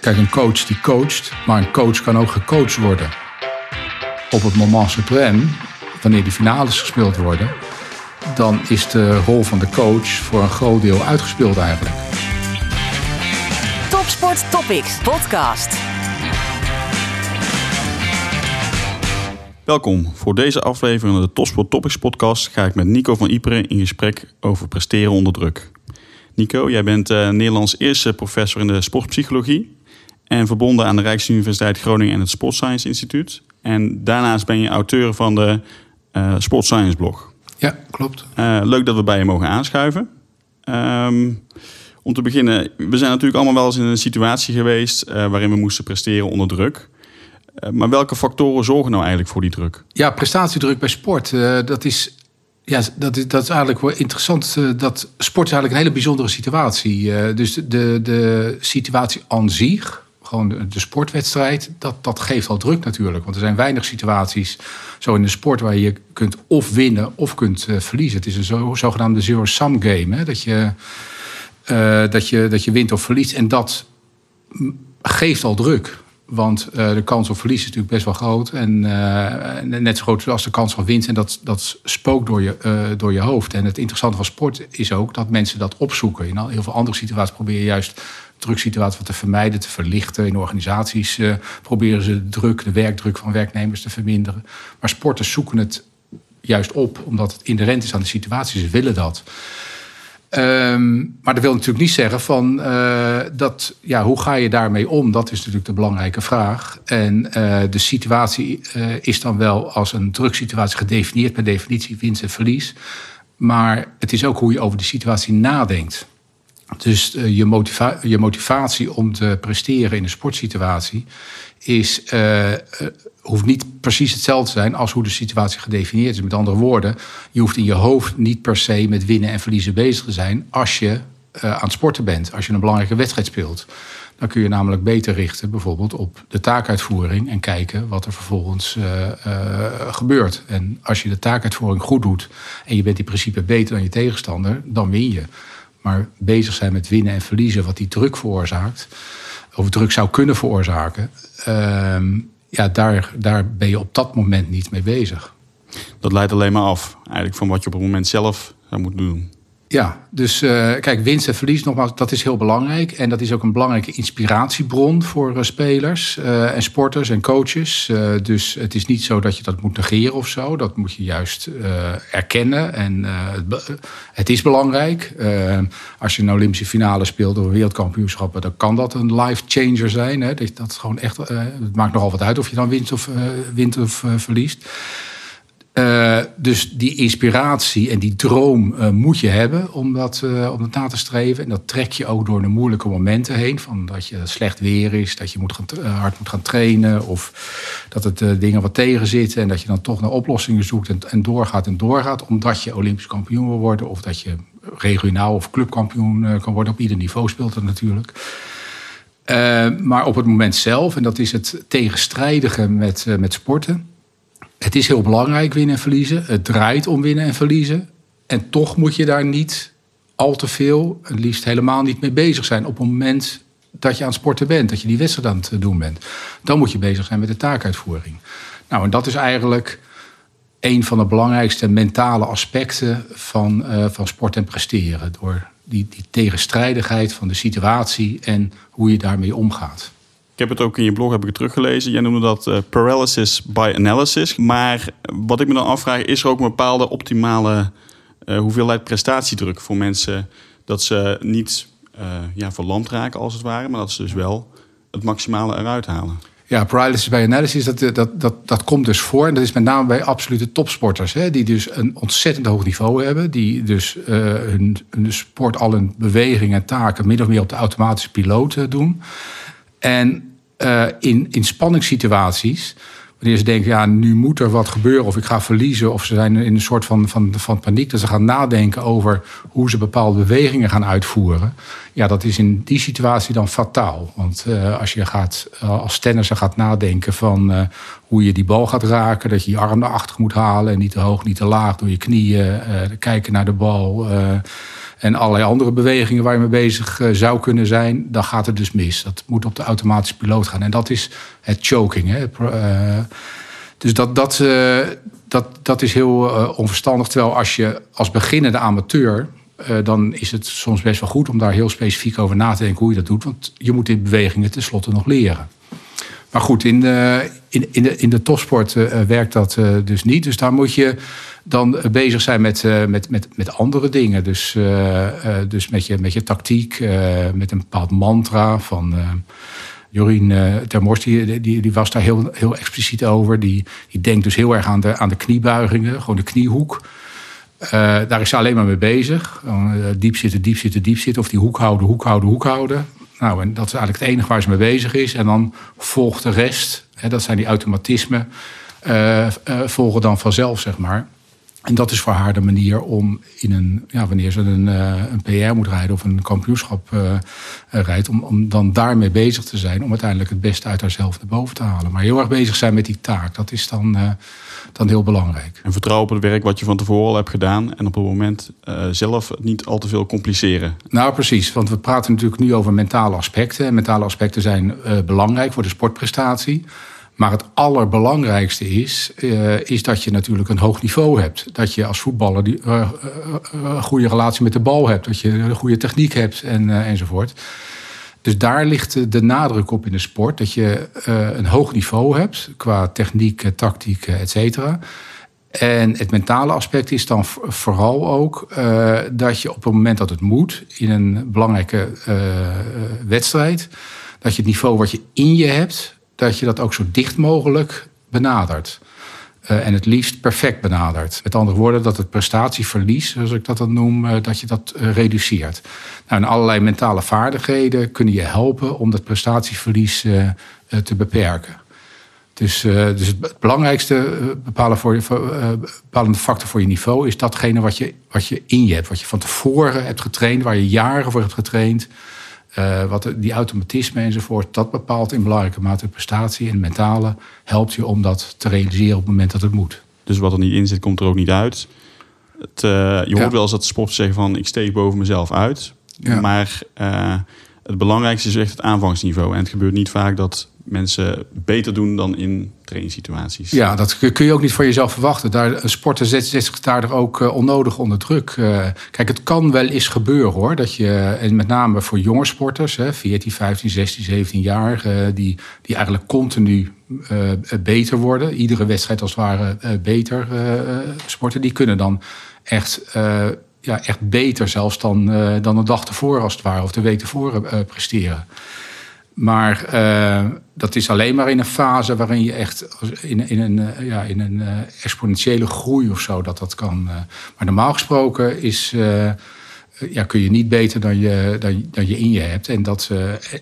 Kijk, een coach die coacht, maar een coach kan ook gecoacht worden. Op het moment suprême, wanneer die finales gespeeld worden, dan is de rol van de coach voor een groot deel uitgespeeld eigenlijk. Topsport Topics podcast. Welkom. Voor deze aflevering van de Topsport Topics podcast ga ik met Nico van Iperen in gesprek over presteren onder druk. Nico, jij bent uh, Nederlands eerste professor in de sportpsychologie en verbonden aan de Rijksuniversiteit Groningen en het Sport Science Instituut. En daarnaast ben je auteur van de uh, Sport Science blog. Ja, klopt. Uh, leuk dat we bij je mogen aanschuiven. Um, om te beginnen, we zijn natuurlijk allemaal wel eens in een situatie geweest uh, waarin we moesten presteren onder druk. maar welke factoren zorgen nou eigenlijk voor die druk? Ja, prestatiedruk bij sport, dat is ja, dat is, dat is eigenlijk wel interessant. dat sport is eigenlijk een hele bijzondere situatie. dus de, de, de situatie aan zich, gewoon de, sportwedstrijd, dat, dat geeft al druk natuurlijk. Want er zijn weinig situaties zo in de sport waar je kunt of winnen of kunt uh, verliezen. Het is een zo, zogenaamde zero-sum game. Hè? Dat, je, uh, dat, je, dat je wint of verliest. En dat geeft al druk. Want uh, de kans op verlies is natuurlijk best wel groot. En net zo groot als de kans van winst. En dat, dat spookt door je, door je hoofd. En het interessante van sport is ook dat mensen dat opzoeken. In heel veel andere situaties probeer je juist drugsituatie te vermijden, te verlichten. In organisaties uh, proberen ze de druk, de werkdruk van werknemers te verminderen. Maar sporters zoeken het juist op, omdat het inherent is aan de situatie. Ze willen dat. Um, maar dat wil natuurlijk niet zeggen van uh, dat, ja, hoe ga je daarmee om? Dat is natuurlijk de belangrijke vraag. En uh, de situatie is dan wel als een drugsituatie gedefinieerd per definitie winst en verlies. Maar het is ook hoe je over de situatie nadenkt. Dus uh, je, je, motivatie om te presteren in een sportsituatie is, uh, uh, hoeft niet precies hetzelfde te zijn als hoe de situatie gedefinieerd is. Met andere woorden, je hoeft in je hoofd niet per se met winnen en verliezen bezig te zijn als je aan het sporten bent, als je een belangrijke wedstrijd speelt. Dan kun je namelijk beter richten bijvoorbeeld op de taakuitvoering en kijken wat er vervolgens gebeurt. En als je de taakuitvoering goed doet en je bent in principe beter dan je tegenstander, dan win je maar bezig zijn met winnen en verliezen, wat die druk veroorzaakt, of druk zou kunnen veroorzaken, uh, ja, daar, daar ben je op dat moment niet mee bezig. Dat leidt alleen maar af, eigenlijk van wat je op het moment zelf zou moeten doen. Ja, dus uh, kijk, winst en verlies nogmaals, dat is heel belangrijk. En dat is ook een belangrijke inspiratiebron voor uh, spelers uh, en sporters en coaches. dus het is niet zo dat je dat moet negeren of zo. Dat moet je juist erkennen. En het is belangrijk. als je een Olympische finale speelt of wereldkampioenschappen, dan kan dat een life changer zijn. Hè? Dat, dat gewoon echt, het maakt nogal wat uit of je dan wint of, wint of verliest. Uh, dus die inspiratie en die droom uh, moet je hebben om dat, uh, om dat na te streven. En dat trek je ook door de moeilijke momenten heen. Van dat je slecht weer is, dat je moet gaan, hard moet gaan trainen. Of dat het dingen wat tegenzitten. En dat je dan toch naar oplossingen zoekt en, en, doorgaat en doorgaat. Omdat je Olympisch kampioen wil worden. Of dat je regionaal of clubkampioen kan worden. Op ieder niveau speelt dat natuurlijk. maar op het moment zelf, en dat is het tegenstrijdige met, met sporten het is heel belangrijk winnen en verliezen. Het draait om winnen en verliezen. En toch moet je daar niet al te veel, het liefst helemaal niet mee bezig zijn op het moment dat je aan het sporten bent, dat je die wedstrijd aan het doen bent. Dan moet je bezig zijn met de taakuitvoering. Nou, en dat is eigenlijk een van de belangrijkste mentale aspecten van, uh, van sport en presteren. Door die, die tegenstrijdigheid van de situatie en hoe je daarmee omgaat. Ik heb het ook in je blog heb ik teruggelezen. Jij noemde dat uh, paralysis by analysis. Maar wat ik me dan afvraag, is er ook een bepaalde optimale uh, hoeveelheid prestatiedruk voor mensen dat ze niet uh, ja, verlamd raken als het ware, maar dat ze dus wel het maximale eruit halen? Ja, paralysis by analysis, dat, dat, dat, dat komt dus voor. En dat is met name bij absolute topsporters. Hè, die dus een ontzettend hoog niveau hebben. Die dus hun, hun sport, al hun bewegingen en taken... min of meer op de automatische piloot doen. En uh, in, in spanningssituaties. Wanneer ze denken, ja, nu moet er wat gebeuren of ik ga verliezen. Of ze zijn in een soort van, van, van paniek. Dat ze gaan nadenken over hoe ze bepaalde bewegingen gaan uitvoeren. Ja, dat is in die situatie dan fataal. Want als je gaat, als tennisser gaat nadenken van hoe je die bal gaat raken, dat je je arm naar achter moet halen en niet te hoog, niet te laag, door je knieën, kijken naar de bal en allerlei andere bewegingen waar je mee bezig zou kunnen zijn, dan gaat het dus mis. Dat moet op de automatische piloot gaan. En dat is het choking. Hè. dus dat, dat, dat, dat is heel onverstandig. Terwijl als je als beginnende amateur. Uh, dan is het soms best wel goed om daar heel specifiek over na te denken hoe je dat doet. Want je moet die bewegingen tenslotte nog leren. Maar goed, in de, in, in de, in de topsport uh, werkt dat dus niet. Dus daar moet je dan bezig zijn met, met, met, met andere dingen. Dus, dus met, je, met je tactiek, met een bepaald mantra van Jorien uh, Termors, die, die, die, was daar heel, heel expliciet over. Die, die denkt dus heel erg aan de, aan de kniebuigingen, gewoon de kniehoek. Uh, daar is ze alleen maar mee bezig. Uh, diep zitten, diep zitten, diep zitten. Of die hoek houden, hoek houden, hoek houden. Nou, en dat is eigenlijk het enige waar ze mee bezig is. En dan volgt de rest. Hè, dat zijn die automatismen. volgen dan vanzelf, zeg maar. En dat is voor haar de manier om in een, ja, wanneer ze een, uh, een PR moet rijden of een kampioenschap uh, rijdt, om, om dan daarmee bezig te zijn, om uiteindelijk het beste uit haarzelf naar boven te halen. Maar heel erg bezig zijn met die taak, dat is dan, dan heel belangrijk. En vertrouwen op het werk wat je van tevoren al hebt gedaan en op het moment zelf niet al te veel compliceren. Nou, precies, want we praten natuurlijk nu over mentale aspecten. En mentale aspecten zijn belangrijk voor de sportprestatie. Maar het allerbelangrijkste is, uh, is dat je natuurlijk een hoog niveau hebt. Dat je als voetballer die, uh, goede relatie met de bal hebt. Dat je een goede techniek hebt en, enzovoort. Dus daar ligt de nadruk op in de sport. Dat je een hoog niveau hebt qua techniek, tactiek, et cetera. En het mentale aspect is dan vooral ook dat je op het moment dat het moet, in een belangrijke wedstrijd, dat je het niveau wat je in je hebt, dat je dat ook zo dicht mogelijk benadert. Uh, en het liefst perfect benadert. Met andere woorden, dat het prestatieverlies, zoals ik dat dan noem, uh, dat je dat uh, reduceert. Nou, en allerlei mentale vaardigheden kunnen je helpen om dat prestatieverlies te beperken. Dus, dus het belangrijkste bepalen voor je, bepalende factor voor je niveau is datgene wat je, wat je in je hebt. Wat je van tevoren hebt getraind, waar je jaren voor hebt getraind. Uh, wat die automatisme enzovoort, dat bepaalt in belangrijke mate de prestatie. En het mentale helpt je om dat te realiseren op het moment dat het moet. Dus wat er niet in zit, komt er ook niet uit. Het, uh, je hoort wel eens dat de sporters zeggen van ik steek boven mezelf uit. Ja. Maar uh, het belangrijkste is echt het aanvangsniveau. En het gebeurt niet vaak dat mensen beter doen dan in trainingssituaties. Ja, dat kun je ook niet van jezelf verwachten. Daar, een sporter zet, zich daar ook uh, onnodig onder druk. Uh, kijk, het kan wel eens gebeuren hoor. Dat je, en met name voor jonge sporters, hè, 14, 15, 16, 17 jaar, die, die eigenlijk continu beter worden. Iedere wedstrijd als het ware beter sporten. Die kunnen dan echt ja, echt beter zelfs dan, dan de dag ervoor als het ware, of de week ervoor presteren. Maar uh, dat is alleen maar in een fase waarin je echt in, in, een, ja, in een exponentiële groei of zo dat dat kan. maar normaal gesproken is, ja, kun je niet beter dan je, dan je in je hebt. En dat,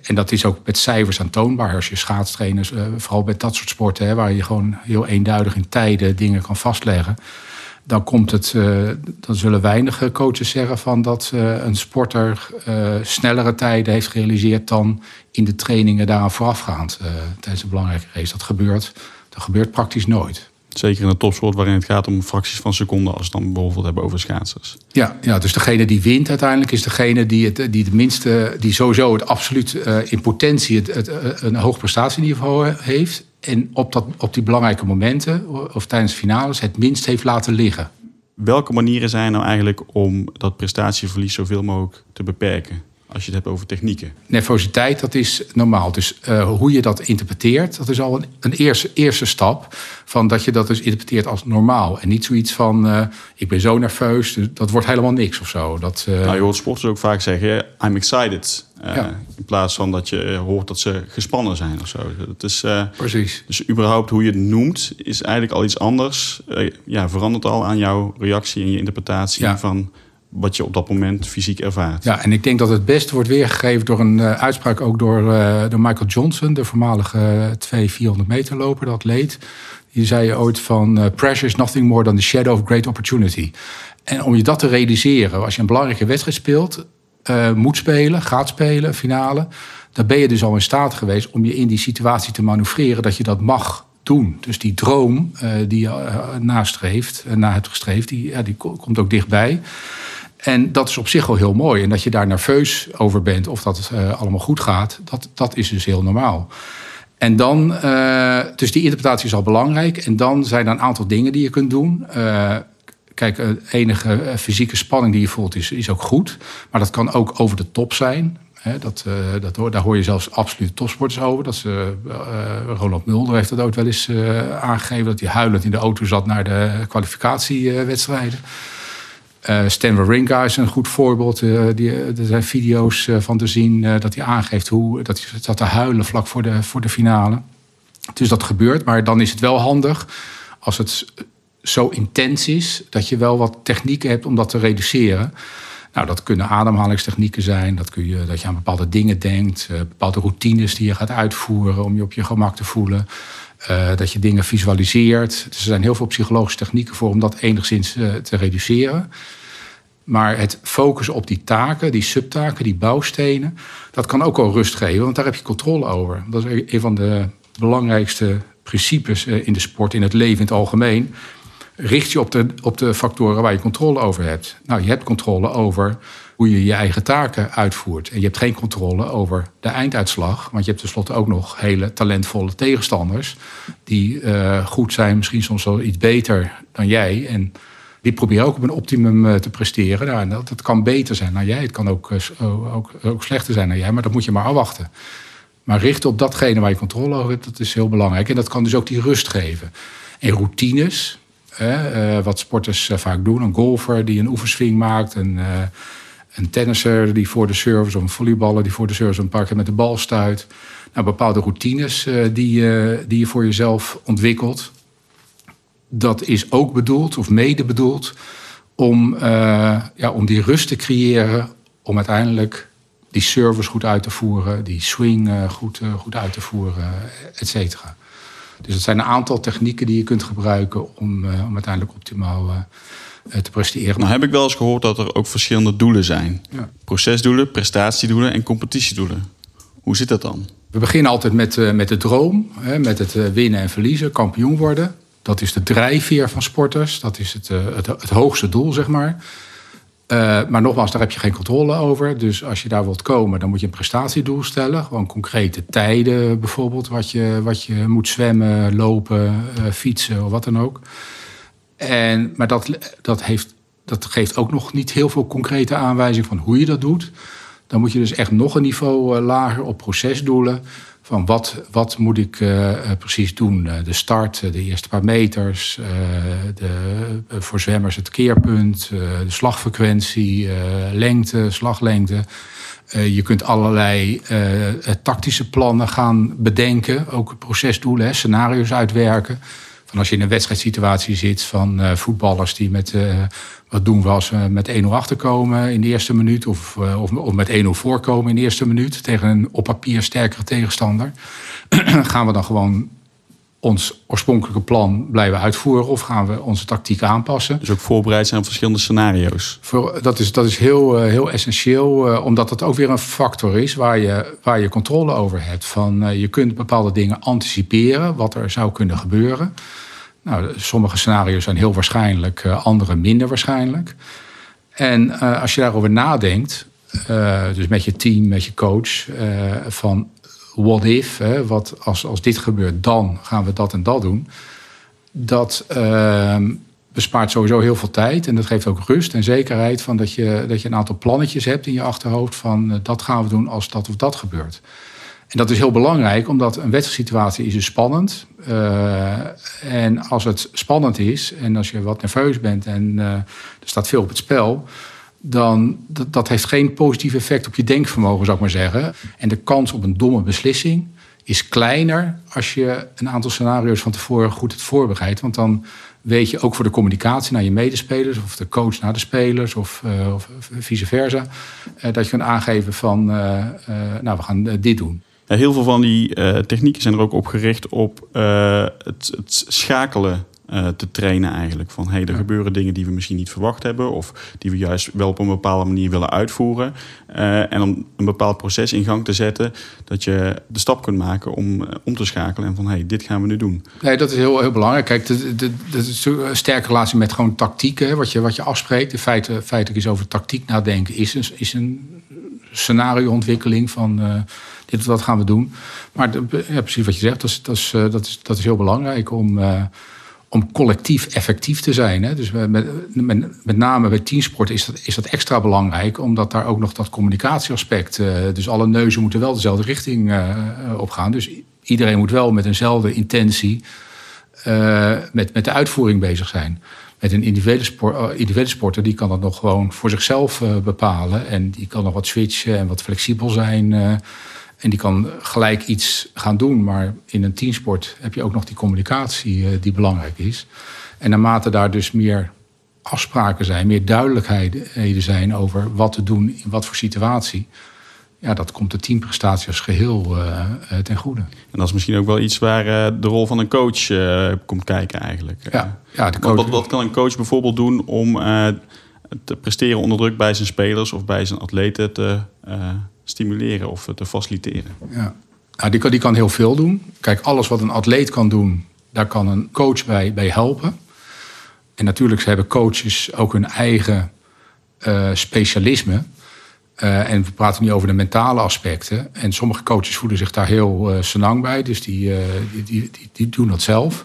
en dat is ook met cijfers aantoonbaar als je schaatstrainers, vooral bij dat soort sporten, hè, waar je gewoon heel eenduidig in tijden dingen kan vastleggen dan komt het, uh, dan zullen weinig coaches zeggen van dat uh, een sporter uh, snellere tijden heeft gerealiseerd dan in de trainingen daaraan voorafgaand tijdens een belangrijke race. Dat gebeurt, dat gebeurt praktisch nooit. Zeker in de topsport waarin het gaat om fracties van seconden als we het dan bijvoorbeeld hebben over schaatsers. Ja, ja, dus degene die wint uiteindelijk is degene die het, die het minste, die sowieso het absoluut in potentie het, het, een hoog prestatieniveau heeft en op, dat, op die belangrijke momenten, of tijdens finales, het minst heeft laten liggen. Welke manieren zijn nou eigenlijk om dat prestatieverlies zoveel mogelijk te beperken? Als je het hebt over technieken. Nervositeit, dat is normaal. Dus uh, hoe je dat interpreteert, dat is al een, een eerste, eerste stap. Van dat je dat dus interpreteert als normaal. En niet zoiets van, uh, ik ben zo nerveus, dus dat wordt helemaal niks of zo. Dat, uh... Nou, je hoort sporters ook vaak zeggen, I'm excited. Ja. In plaats van dat je hoort dat ze gespannen zijn of zo. Dat is, Precies. Dus überhaupt hoe je het noemt, is eigenlijk al iets anders. ja, verandert al aan jouw reactie en je interpretatie ja. van wat je op dat moment fysiek ervaart. Ja, en ik denk dat het beste wordt weergegeven door een uh, uitspraak ook door, uh, door Michael Johnson, de voormalige 2 400 meter loper, dat atleet. Die zei ooit van uh, pressure is nothing more than the shadow of great opportunity. En om je dat te realiseren, als je een belangrijke wedstrijd speelt, uh, moet spelen, gaat spelen, finale. Dan ben je dus al in staat geweest om je in die situatie te manoeuvreren dat je dat mag doen. Dus die droom uh, die je uh, nastreeft, na hebt gestreefd, die, die komt ook dichtbij. En dat is op zich al heel mooi. En dat je daar nerveus over bent of dat het allemaal goed gaat, dat, dat is dus heel normaal. En dan, dus die interpretatie is al belangrijk. En dan zijn er een aantal dingen die je kunt doen kijk, enige eh, fysieke spanning die je voelt is, is ook goed. Maar dat kan ook over de top zijn. dat, uh, dat, daar hoor je zelfs absoluut topsporters over. Dat ze, uh, Roland Mulder heeft dat ook wel eens uh, aangegeven... dat hij huilend in de auto zat naar de kwalificatiewedstrijden. Stan Wawrinka is een goed voorbeeld. die, er zijn video's van te zien dat hij aangeeft... hoe dat hij zat te huilen vlak voor de, voor de finale. Dus dat gebeurt, maar dan is het wel handig... als het zo intens is dat je wel wat technieken hebt om dat te reduceren. Nou, dat kunnen ademhalingstechnieken zijn, dat, kun je, dat je aan bepaalde dingen denkt, bepaalde routines die je gaat uitvoeren om je op je gemak te voelen. Dat je dingen visualiseert. Er zijn heel veel psychologische technieken voor om dat enigszins te reduceren. Maar het focussen op die taken, die subtaken, die bouwstenen, dat kan ook al rust geven, want daar heb je controle over. Dat is een van de belangrijkste principes in de sport, in het leven in het algemeen richt je op de, op de factoren waar je controle over hebt. Nou, je hebt controle over hoe je je eigen taken uitvoert. En je hebt geen controle over de einduitslag. Want je hebt tenslotte ook nog hele talentvolle tegenstanders. Die uh, goed zijn, misschien soms wel iets beter dan jij. En die proberen ook op een optimum uh, te presteren. Nou, dat, dat, kan beter zijn dan jij. Het kan ook, uh, ook, ook slechter zijn dan jij. Maar dat moet je maar afwachten. Maar richten op datgene waar je controle over hebt, dat is heel belangrijk. En dat kan dus ook die rust geven. En routines, uh, wat sporters vaak doen. Een golfer die een oefenswing maakt. Een, een tennisser die voor de service... of een volleyballer die voor de service een paar keer met de bal stuit. Nou, bepaalde routines die, die je voor jezelf ontwikkelt. Dat is ook bedoeld, of mede bedoeld... om, ja, om die rust te creëren... om uiteindelijk die service goed uit te voeren... die swing goed, goed uit te voeren, et cetera. Dus het zijn een aantal technieken die je kunt gebruiken om, om uiteindelijk optimaal te presteren. Nou heb ik wel eens gehoord dat er ook verschillende doelen zijn. Ja. Procesdoelen, prestatiedoelen en competitiedoelen. Hoe zit dat dan? We beginnen altijd met, met de droom, hè, met het winnen en verliezen, kampioen worden. Dat is de drijfveer van sporters. Dat is het, het, het hoogste doel, zeg maar. Uh, maar nogmaals, daar heb je geen controle over. Dus als je daar wilt komen, dan moet je een prestatiedoel stellen. Gewoon concrete tijden bijvoorbeeld, wat je, wat je moet zwemmen, lopen, uh, fietsen of wat dan ook. En, maar dat, dat, heeft, dat geeft ook nog niet heel veel concrete aanwijzing van hoe je dat doet. Dan moet je dus echt nog een niveau lager op procesdoelen van wat, wat moet ik uh, precies doen? Uh, de start, de eerste paar meters, de, voor zwemmers het keerpunt, de slagfrequentie, lengte, slaglengte. je kunt allerlei tactische plannen gaan bedenken, ook procesdoelen, scenario's uitwerken. Van als je in een wedstrijdsituatie zit van voetballers die met wat doen we als we met 1-0 achterkomen in de eerste minuut? Of, uh, of, of, met 1-0 voorkomen in de eerste minuut tegen een op papier sterkere tegenstander? gaan we dan gewoon ons oorspronkelijke plan blijven uitvoeren of gaan we onze tactiek aanpassen? Dus ook voorbereid zijn op verschillende scenario's. Voor, dat is, dat is heel, uh, heel essentieel, uh, omdat dat ook weer een factor is waar je, waar je controle over hebt. Van, je kunt bepaalde dingen anticiperen, wat er zou kunnen gebeuren. Nou, sommige scenario's zijn heel waarschijnlijk, andere minder waarschijnlijk. En uh, als je daarover nadenkt, uh, dus met je team, met je coach, van what if, hè, wat als, als dit gebeurt, dan gaan we dat en dat doen. Dat ehm, bespaart sowieso heel veel tijd en dat geeft ook rust en zekerheid van dat je, dat je een aantal plannetjes hebt in je achterhoofd van dat gaan we doen als dat of dat gebeurt. En dat is heel belangrijk, omdat een wedstrijdsituatie is dus spannend. Uh, en als het spannend is en als je wat nerveus bent en uh, er staat veel op het spel, dan dat, dat heeft geen positief effect op je denkvermogen, zou ik maar zeggen. En de kans op een domme beslissing is kleiner als je een aantal scenario's van tevoren goed hebt voorbereid. Want dan weet je ook voor de communicatie naar je medespelers, of de coach naar de spelers, of, uh, of vice versa, dat je kunt aangeven van, nou, we gaan dit doen. Heel veel van die technieken zijn er ook op gericht op het, het, schakelen eh, te trainen eigenlijk. Van hey, er gebeuren dingen die we misschien niet verwacht hebben. Of die we juist wel op een bepaalde manier willen uitvoeren. Eh, en om een bepaald proces in gang te zetten. Dat je de stap kunt maken om eh, om te schakelen. En van hey, dit gaan we nu doen. Nee, dat is heel, heel belangrijk. Kijk, dat is een sterke relatie met gewoon tactiek. Hè, wat, je, wat je afspreekt. De feite, feitelijk is over tactiek nadenken. Is een, is een scenarioontwikkeling van uh, dit wat gaan we doen. Maar ja, precies wat je zegt, dat is, dat is, dat is, dat is heel belangrijk om om collectief effectief te zijn. Hè. Dus met, met, met, name bij teamsport is dat, is dat extra belangrijk, omdat daar ook nog dat communicatieaspect. Uh, dus alle neuzen moeten wel dezelfde richting uh, op gaan. Dus iedereen moet wel met eenzelfde intentie met, met de uitvoering bezig zijn. Met een individuele, sport, individuele sporter, die kan dat nog gewoon voor zichzelf bepalen. En die kan nog wat switchen en wat flexibel zijn. En die kan gelijk iets gaan doen. Maar in een teamsport heb je ook nog die communicatie uh, die belangrijk is. En naarmate daar dus meer afspraken zijn, meer duidelijkheden zijn over wat te doen in wat voor situatie. Ja, dat komt de teamprestatie als geheel uh, ten goede. En dat is misschien ook wel iets waar uh, de rol van een coach komt kijken eigenlijk. Ja, ja de coach... Wat, wat, kan een coach bijvoorbeeld doen om te presteren onder druk bij zijn spelers of bij zijn atleten te stimuleren of te faciliteren? Ja. Nou, die, kan, die kan heel veel doen. Kijk, alles wat een atleet kan doen, daar kan een coach bij, bij helpen. En natuurlijk hebben coaches ook hun eigen uh, specialisme. Uh, en we praten nu over de mentale aspecten. En sommige coaches voelen zich daar heel uh, senang bij, dus die, die, die, die, doen dat zelf.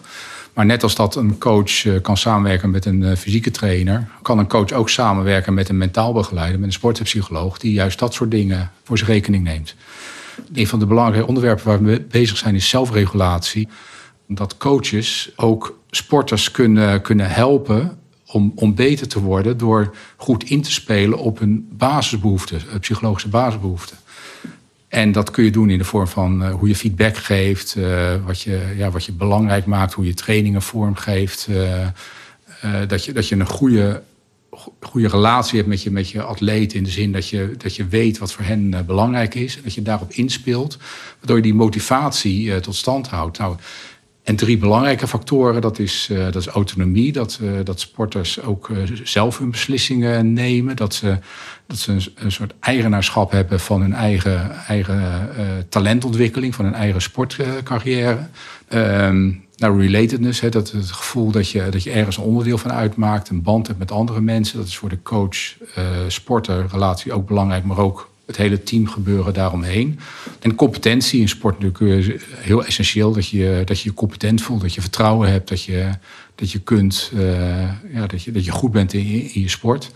Maar net als dat een coach kan samenwerken met een fysieke trainer, kan een coach ook samenwerken met een mentaal begeleider, met een sportpsycholoog, die juist dat soort dingen voor zijn rekening neemt. Een van de belangrijke onderwerpen waar we bezig zijn is zelfregulatie. Dat coaches ook sporters kunnen, kunnen helpen om, om beter te worden door goed in te spelen op hun basisbehoeften, psychologische basisbehoeften. En dat kun je doen in de vorm van uh, hoe je feedback geeft, uh, wat, je, ja, wat je belangrijk maakt, hoe je trainingen vormgeeft. Uh, dat, je, dat je een goede, goede relatie hebt met je, met je atleet. In de zin dat je, dat je weet wat voor hen belangrijk is. En dat je daarop inspeelt. Waardoor je die motivatie tot stand houdt. Nou, en drie belangrijke factoren, dat is, uh, dat is autonomie, dat, uh, dat sporters ook uh, zelf hun beslissingen nemen, dat ze, dat ze een, soort eigenaarschap hebben van hun eigen, eigen talentontwikkeling, van hun eigen sportcarrière. Um, nou, relatedness, hè, dat het gevoel dat je, dat je ergens een onderdeel van uitmaakt, een band hebt met andere mensen, dat is voor de coach, sporter, relatie ook belangrijk, maar ook het hele team gebeuren daaromheen. En competentie in sport natuurlijk is heel essentieel. Dat je, dat je competent voelt, dat je vertrouwen hebt, dat je, dat je kunt, uh, ja, dat, je, dat je goed bent in, in je sport.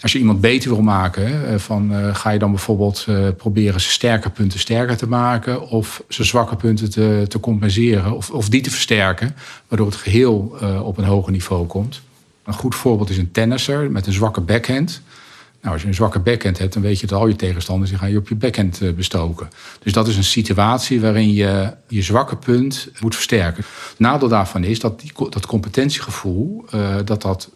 Als je iemand beter wil maken, eh, van, ga je dan bijvoorbeeld proberen zijn sterke punten sterker te maken, of zijn zwakke punten te, te compenseren, of, of die te versterken, waardoor het geheel op een hoger niveau komt. Een goed voorbeeld is een tennisser met een zwakke backhand. Nou, als je een zwakke backhand hebt, dan weet je dat al je tegenstanders die gaan je op je backhand eh, bestoken. Dus dat is een situatie waarin je je zwakke punt moet versterken. Het nadeel daarvan is dat die, dat competentiegevoel uh, dat dat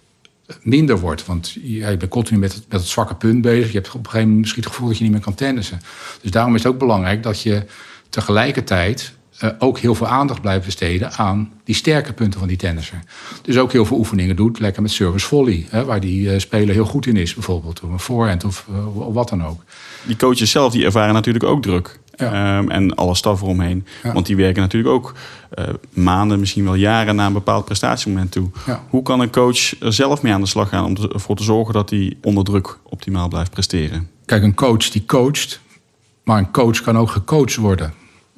minder wordt. Want je bent continu met het, met het zwakke punt bezig. Je hebt op een gegeven moment misschien het gevoel dat je niet meer kan tennissen. Dus daarom is het ook belangrijk dat je tegelijkertijd uh, ook heel veel aandacht blijven besteden aan die sterke punten van die tennisser. Dus ook heel veel oefeningen doet, lekker met service volley, hè, waar die uh, speler heel goed in is, bijvoorbeeld. Of een voorhand of, uh, wat dan ook. Die coaches zelf die ervaren natuurlijk ook druk. Ja. Um, en alle staf eromheen. Ja. Want die werken natuurlijk ook maanden, misschien wel jaren naar een bepaald prestatiemoment toe. Ja. Hoe kan een coach er zelf mee aan de slag gaan om ervoor te zorgen dat hij onder druk optimaal blijft presteren? Kijk, een coach die coacht, maar een coach kan ook gecoacht worden.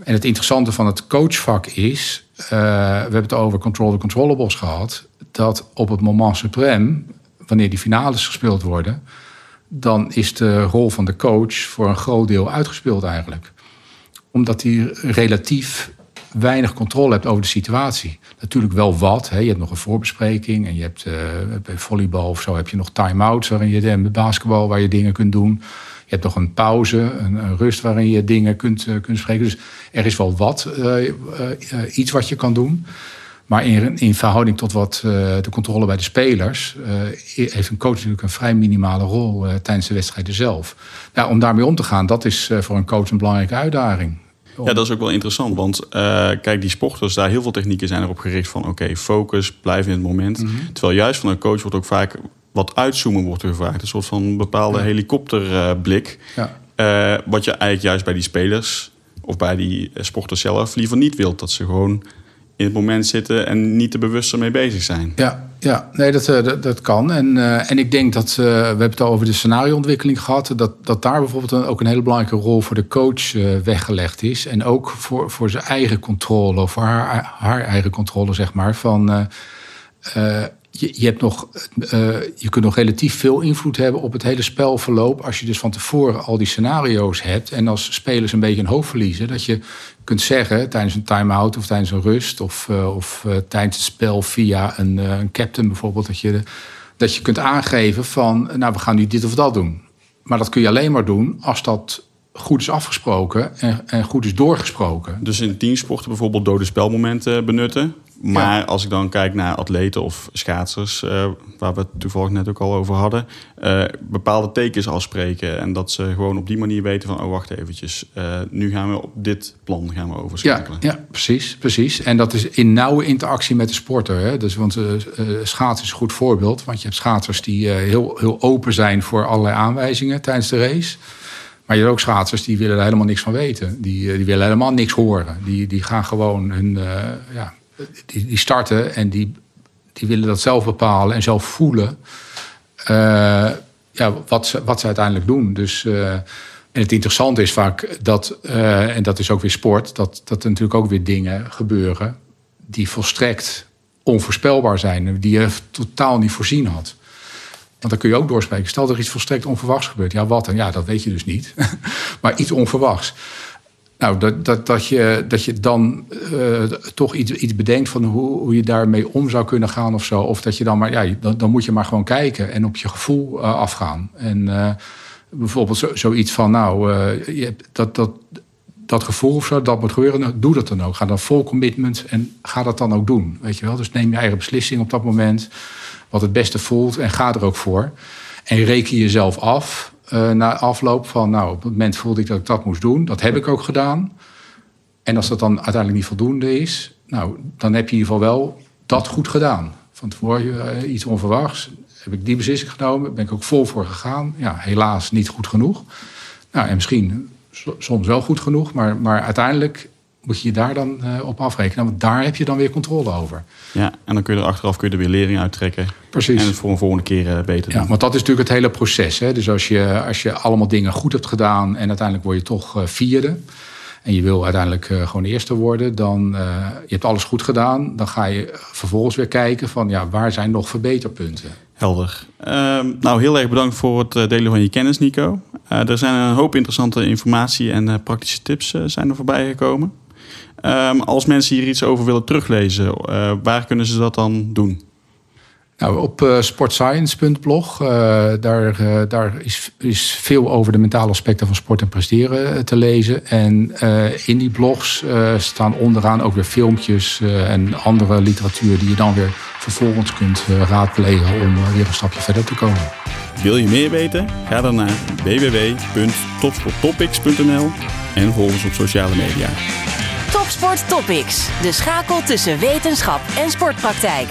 En het interessante van het coachvak is, uh, we hebben het over control the controllables gehad, dat op het moment suprême, wanneer die finales gespeeld worden, dan is de rol van de coach voor een groot deel uitgespeeld eigenlijk. Omdat hij relatief weinig controle hebt over de situatie. Natuurlijk wel wat. Hè. Je hebt nog een voorbespreking en je hebt uh, bij volleybal of zo heb je nog time-outs waarin je met basketbal waar je dingen kunt doen. Je hebt nog een pauze, een, een rust waarin je dingen kunt, uh, kunt spreken. Dus er is wel wat, uh, uh, iets wat je kan doen. Maar in, in verhouding tot wat de controle bij de spelers... heeft een coach natuurlijk een vrij minimale rol tijdens de wedstrijden zelf. Nou, om daarmee om te gaan, dat is voor een coach een belangrijke uitdaging. Ja, dat is ook wel interessant. Want uh, kijk, die sporters, daar heel veel technieken zijn erop gericht van... oké, focus, blijf in het moment. Mhm. Terwijl juist van een coach wordt ook vaak wat uitzoomen wordt gevraagd. Een soort van bepaalde helikopterblik. Ja. Uh, wat je eigenlijk juist bij die spelers of bij die sporters zelf liever niet wilt. Dat ze gewoon in het moment zitten en niet te bewust ermee bezig zijn. Ja, ja nee, dat, eh, dat, dat kan. En, uh, en ik denk dat, uh, we hebben het al over de scenarioontwikkeling gehad, dat, dat daar bijvoorbeeld ook een hele belangrijke rol voor de coach uh, weggelegd is. En ook voor, voor zijn eigen controle, of voor haar, haar eigen controle, zeg maar. Van je, je, hebt nog, je kunt nog relatief veel invloed hebben op het hele spelverloop. Als je dus van tevoren al die scenario's hebt. En als spelers een beetje een hoofd verliezen. Dat je kunt zeggen tijdens een time-out of tijdens een rust. Of, uh, of uh, tijdens het spel via een, een, captain bijvoorbeeld. Dat je, dat je kunt aangeven van nou we gaan nu dit of dat doen. Maar dat kun je alleen maar doen als dat goed is afgesproken en, en goed is doorgesproken. Dus in teamsporten bijvoorbeeld dode spelmomenten benutten. Maar als ik dan kijk naar atleten of schaatsers, uh, waar we het toevallig net ook al over hadden, uh, bepaalde tekens afspreken. En dat ze gewoon op die manier weten van, oh wacht eventjes, uh, nu gaan we op dit plan gaan we overschakelen. Ja, ja precies, precies. En dat is in nauwe interactie met de sporter. Hè? Dus, want schaatsen is een goed voorbeeld, want je hebt schaatsers die heel, heel open zijn voor allerlei aanwijzingen tijdens de race. Maar je hebt ook schaatsers die willen er helemaal niks van weten. Die, die willen helemaal niks horen. Die, die gaan gewoon hun, ja, die, die starten en die, die willen dat zelf bepalen en zelf voelen. Uh, ja, wat, ze, wat ze uiteindelijk doen. Dus, uh, en het interessante is vaak dat, uh, en dat is ook weer sport, dat, dat er natuurlijk ook weer dingen gebeuren die volstrekt onvoorspelbaar zijn, die je totaal niet voorzien had. Want dan kun je ook doorspreken. Stel dat er iets volstrekt onverwachts gebeurt. Ja, wat dan? Ja, dat weet je dus niet. maar iets onverwachts. Nou, dat, dat, dat, je, dat je dan uh, toch iets, iets bedenkt van hoe, hoe je daarmee om zou kunnen gaan of zo. Of dat je dan maar, ja, dan, dan moet je maar gewoon kijken en op je gevoel uh, afgaan. En uh, bijvoorbeeld zo, zoiets van, nou, je dat, dat, dat gevoel of zo, dat moet gebeuren, nou, doe dat dan ook. Ga dan vol commitment en ga dat dan ook doen. Weet je wel? Dus neem je eigen beslissing op dat moment, wat het beste voelt en ga er ook voor. En reken jezelf af uh, na afloop van, nou, op het moment voelde ik dat ik dat moest doen. Dat heb ik ook gedaan. En als dat dan uiteindelijk niet voldoende is, nou, dan heb je in ieder geval wel dat goed gedaan. Van tevoren uh, iets onverwachts. Heb ik die beslissing genomen, ben ik ook vol voor gegaan. Ja, helaas niet goed genoeg. Nou, en misschien soms wel goed genoeg, maar, maar uiteindelijk moet je je daar dan uh, op afrekenen. Want daar heb je dan weer controle over. Ja, en dan kun je er achteraf kun je er weer lering uittrekken. Precies. En het voor een volgende keer uh, beter doen. Ja, want dat is natuurlijk het hele proces. Hè? Dus als je, als je allemaal dingen goed hebt gedaan... en uiteindelijk word je toch uh, vierde... en je wil uiteindelijk gewoon eerste worden... dan je hebt alles goed gedaan. Dan ga je vervolgens weer kijken van... ja, waar zijn nog verbeterpunten? Helder. Ehm, nou, heel erg bedankt voor het delen van je kennis, Nico. er zijn een hoop interessante informatie en praktische tips zijn er voorbij gekomen. Um, als mensen hier iets over willen teruglezen, uh, waar kunnen ze dat dan doen? Nou, op uh, sportscience.blog, uh, daar, daar is, is veel over de mentale aspecten van sport en presteren te lezen. En in die blogs staan onderaan ook weer filmpjes en andere literatuur die je dan weer vervolgens kunt raadplegen om weer een stapje verder te komen. Wil je meer weten? Ga dan naar www.topsporttopics.nl en volg ons op sociale media. Topsport Topics, de schakel tussen wetenschap en sportpraktijk.